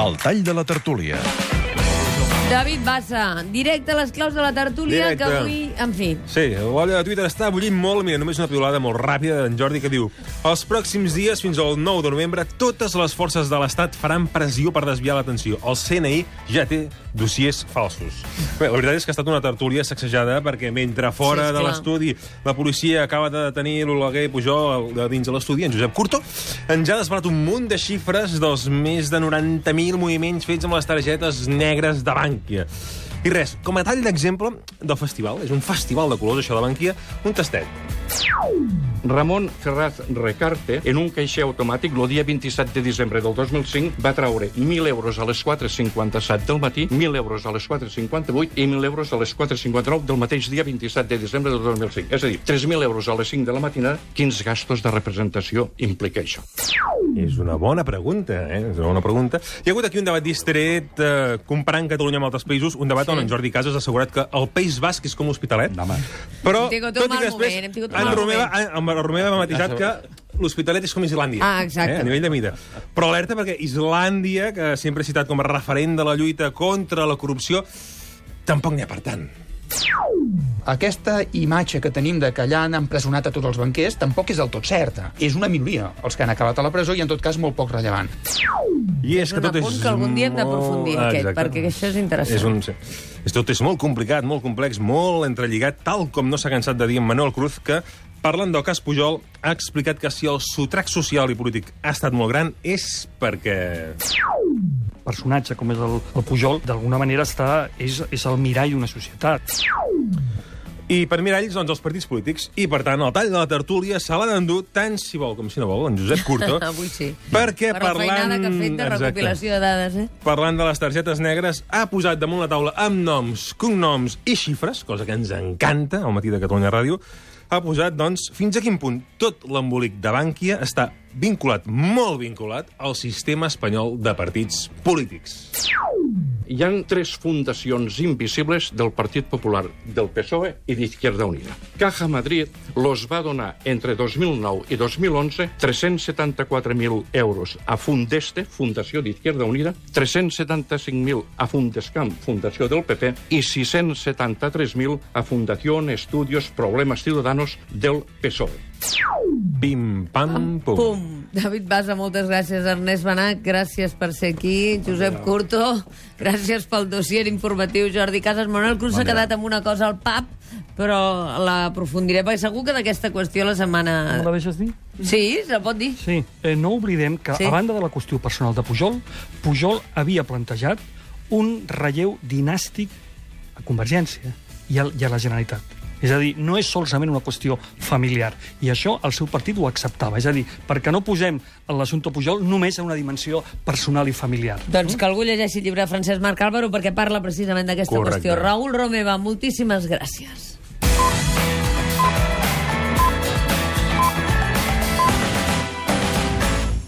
El tall de la tertúlia. David Bassa, directe a les claus de la tertúlia, Directe. que avui, en fi... Sí, l'olla de Twitter està bullint molt. Mira, només una piulada molt ràpida d'en Jordi que diu Els pròxims dies, fins al 9 de novembre, totes les forces de l'Estat faran pressió per desviar l'atenció. El CNI ja té dossiers falsos. Bé, la veritat és que ha estat una tertúlia sacsejada perquè mentre fora Sí, de l'estudi la policia acaba de detenir l'Oleguer Pujol de dins de l'estudi, en Josep Curto, ens ha desvelat un munt de xifres dels més de 90.000 moviments fets amb les targetes negres de Bànquia. I res, com a tall d'exemple del festival, és un festival de colors, això de Bànquia, un tastet. Ramon Ferraz Recarte, en un caixer automàtic, el dia 27 de desembre del 2005, va traure 1.000 euros a les 4.57 del matí, 1.000 euros a les 4.58 i 1.000 euros a les 4.59 del mateix dia 27 de desembre del 2005. És a dir, 3.000 euros a les 5 de la matinada. Quins gastos de representació implica això? És una bona pregunta, eh? És una bona pregunta. Hi ha hagut aquí un debat distret eh, comparant Catalunya amb altres països, un debat Sí. on en Jordi Casas ha assegurat que el País Basc és com l'Hospitalet. Però, tot i que després, moment, en mal Romeva, moment. en, en Romeva ha matisat que l'Hospitalet és com Islàndia. Ah, exacte. Eh? A nivell de mida. Però alerta perquè Islàndia, que sempre he citat com a referent de la lluita contra la corrupció, tampoc n'hi ha per tant. Aquesta imatge que tenim de que allà han empresonat a tots els banquers tampoc és del tot certa. És una minoria els que han acabat a la presó i, en tot cas, molt poc rellevant. I és, És que tot és que algun dia hem d'aprofundir, molt- aquest, Exacte. perquè això és interessant. És un... És, tot és molt complicat, molt complex, molt entrelligat, tal com no s'ha cansat de dir en Manuel Cruz, que, parlant del cas Pujol, ha explicat que si el sotrac social i polític ha estat molt gran és perquè... personatge com és el, el Pujol, d'alguna manera està, és, és el mirall d'una societat. I per miralls, doncs, els partits polítics. I, per tant, el tall de la tertúlia se l'ha d'endur tant si vol com si no vol, en Josep Curto. Avui sí. Perquè per la parlant... feinada que ha fet de Exacte. recopilació de dades, eh? parlant de les targetes negres, ha posat damunt la taula amb noms, cognoms i xifres, cosa que ens encanta al matí de Catalunya Ràdio, ha posat, doncs, fins a quin punt tot l'embolic de Bànquia està vinculat, molt vinculat, al sistema espanyol de partits polítics. Hi han tres fundacions invisibles del Partit Popular, del PSOE i d'Izquierda Unida. Caja Madrid los va donar entre 2009 i 2011 374.000 euros a Fundeste, Fundació d'Izquierda Unida, 375.000 a Fundescamp, Fundació del PP, i 673.000 a Fundació Estudios Problemas Ciudadanos del PSOE. Pim, pam, pum. Pum. David Bassa, moltes gràcies. Ernest Benac, gràcies per ser aquí. Josep Curto, gràcies pel dossier informatiu. Jordi Casas, Manuel Cruz s'ha quedat amb una cosa al pap, però l'aprofundiré, perquè segur que d'aquesta qüestió la setmana... Me la deixes dir? Sí, se pot dir. Sí. Eh, no oblidem que, Sí. sí. a banda de la qüestió personal de Pujol, Pujol havia plantejat un relleu dinàstic a Convergència i a, i a la Generalitat. És a dir, no és solament una qüestió familiar. I això el seu partit ho acceptava. És a dir, perquè no posem l'assumpte Pujol només a una dimensió personal i familiar. Doncs que algú llegeixi el llibre de Francesc Marc Álvaro perquè parla precisament d'aquesta qüestió. Raül Romeva, moltíssimes gràcies.